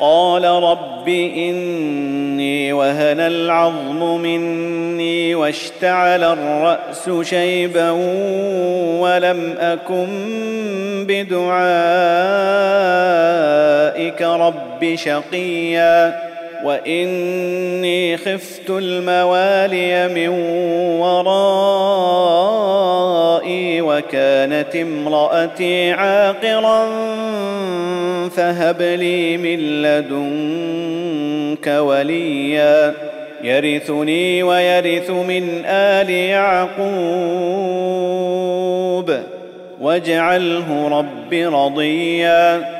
قال رب إني وهن العظم مني واشتعل الرأس شيبا ولم أكن بدعائك رب شقيا وإني خفت الموالي من ورائي وكانت امرأتي عاقرا فهب لي من لدنك وليا. يرثني ويرث من آل يعقوب. واجعله رب رضيا.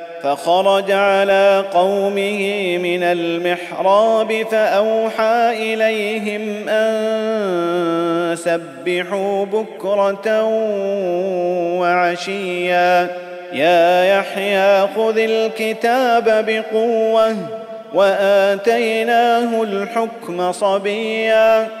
فخرج على قومه من المحراب فأوحى إليهم أن سبحوا بكرة وعشيا. يا يحيى خذ الكتاب بقوة وآتيناه الحكم صبيا.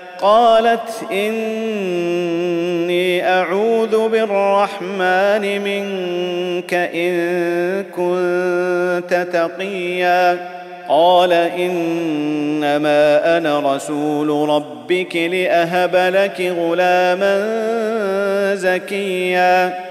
قالت إني أعوذ بالرحمن منك إن كنت تقيا. قال إنما أنا رسول ربك لأهب لك غلاما زكيا.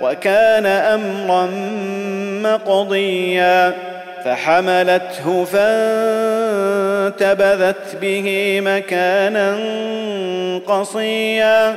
وكان أمرا مقضيا فحملته فانتبذت به مكانا قصيا.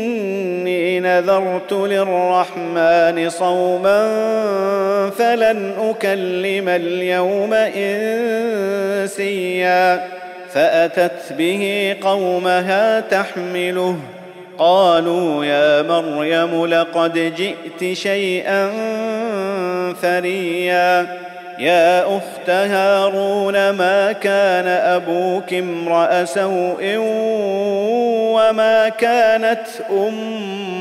نذرت للرحمن صوما فلن أكلم اليوم إنسيا. فأتت به قومها تحمله. قالوا يا مريم لقد جئت شيئا فريا. يا أخت هارون ما كان أبوك امرأ سوء وما كانت أمك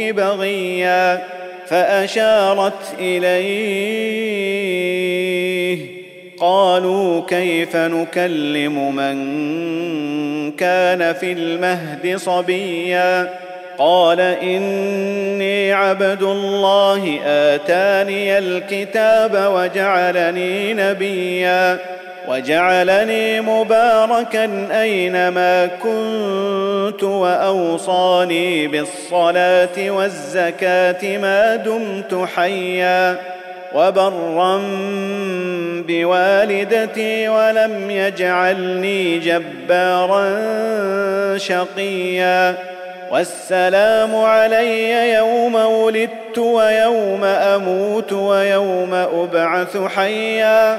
بغيا فأشارت إليه قالوا كيف نكلم من كان في المهد صبيا قال إني عبد الله آتاني الكتاب وجعلني نبيا وجعلني مباركا أينما كنت وأوصاني بالصلاة والزكاة ما دمت حيا وبرا بوالدتي ولم يجعلني جبارا شقيا والسلام علي يوم ولدت ويوم أموت ويوم أبعث حيا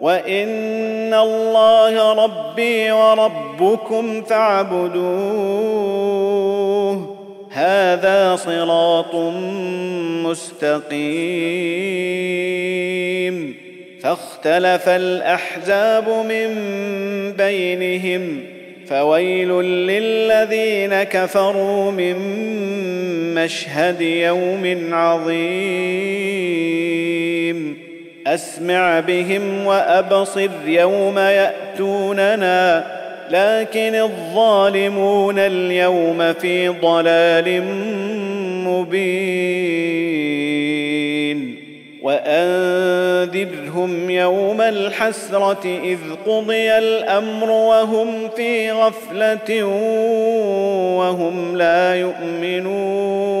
وان الله ربي وربكم فاعبدوه. هذا صراط مستقيم. فاختلف الاحزاب من بينهم. فويل للذين كفروا من مشهد يوم عظيم. أسمع بهم وأبصر يوم يأتوننا لكن الظالمون اليوم في ضلال مبين. وأنذرهم يوم الحسرة إذ قضي الأمر وهم في غفلة وهم لا يؤمنون.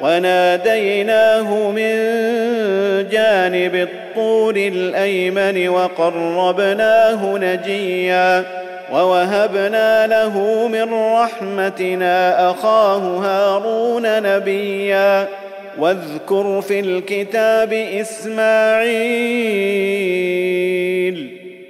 وناديناه من جانب الطور الأيمن وقربناه نجيا ووهبنا له من رحمتنا أخاه هارون نبيا واذكر في الكتاب إسماعيل.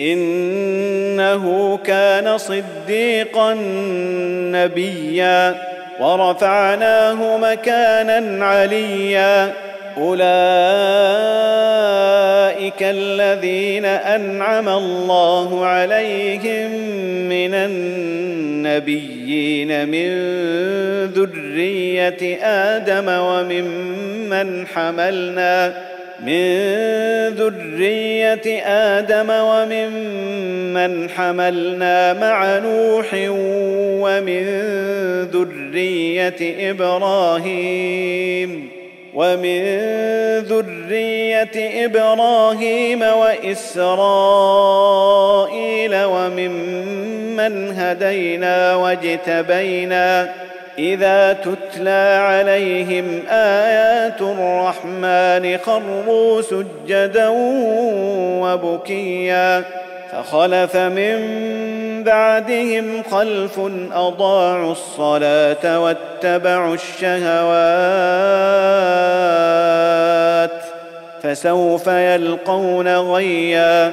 إنه كان صديقا نبيا ورفعناه مكانا عليا. أولئك الذين أنعم الله عليهم من النبيين من ذرية آدم وممن حملنا من ذرية آدم وممن حملنا مع نوح ومن ذرية إبراهيم ومن ذرية إبراهيم وإسرائيل وممن هدينا واجتبينا إذا تتلى عليهم آيات الرحمن خروا سجدا وبكيا فخلف من بعدهم خلف أضاعوا الصلاة واتبعوا الشهوات فسوف يلقون غيا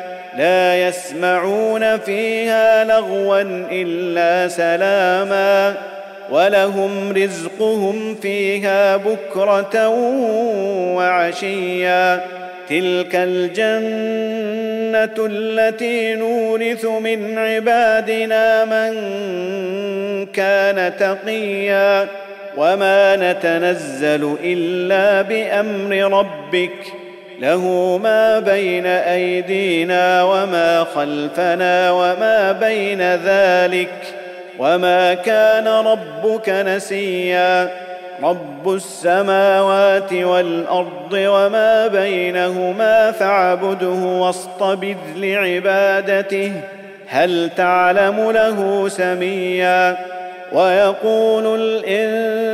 لا يسمعون فيها لغوا إلا سلاما ولهم رزقهم فيها بكرة وعشيا. تلك الجنة التي نورث من عبادنا من كان تقيا. وما نتنزل إلا بأمر ربك له ما بين أيدينا وما خلفنا وما بين ذلك وما كان ربك نسيا. رب السماوات والأرض وما بينهما فاعبده واصطبر لعبادته. هل تعلم له سميا؟ ويقول الإنسان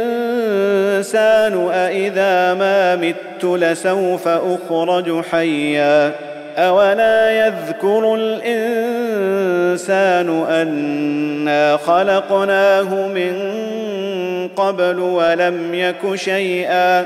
أإذا ما مت لسوف أخرج حيا أولا يذكر الإنسان أنا خلقناه من قبل ولم يك شيئا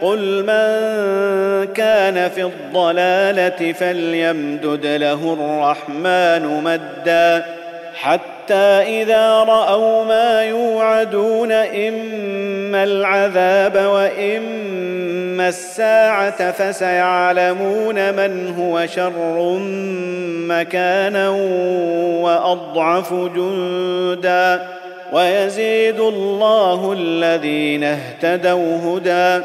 قل من كان في الضلاله فليمدد له الرحمن مدا حتى اذا راوا ما يوعدون اما العذاب واما الساعة فسيعلمون من هو شر مكانا واضعف جندا ويزيد الله الذين اهتدوا هدى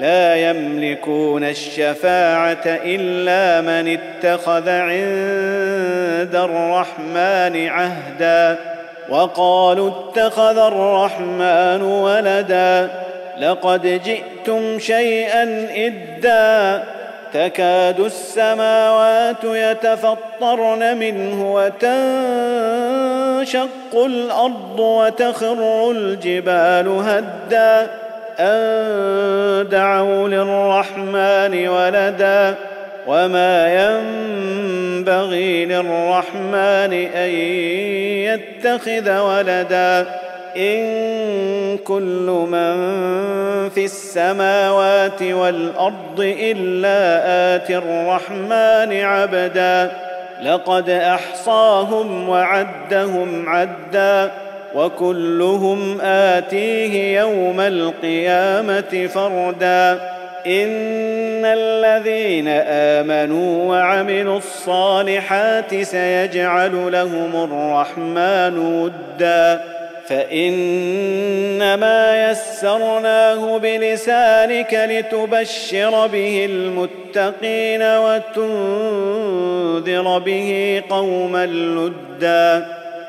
لا يملكون الشفاعة إلا من اتخذ عند الرحمن عهدا وقالوا اتخذ الرحمن ولدا لقد جئتم شيئا إدا تكاد السماوات يتفطرن منه وتنشق الأرض وتخر الجبال هدا أن دعوا للرحمن ولدا وما ينبغي للرحمن أن يتخذ ولدا إن كل من في السماوات والأرض إلا آتي الرحمن عبدا لقد أحصاهم وعدهم عدًّا وكلهم آتيه يوم القيامة فردا. إن الذين آمنوا وعملوا الصالحات سيجعل لهم الرحمن ودا. فإنما يسرناه بلسانك لتبشر به المتقين وتنذر به قوما لدا.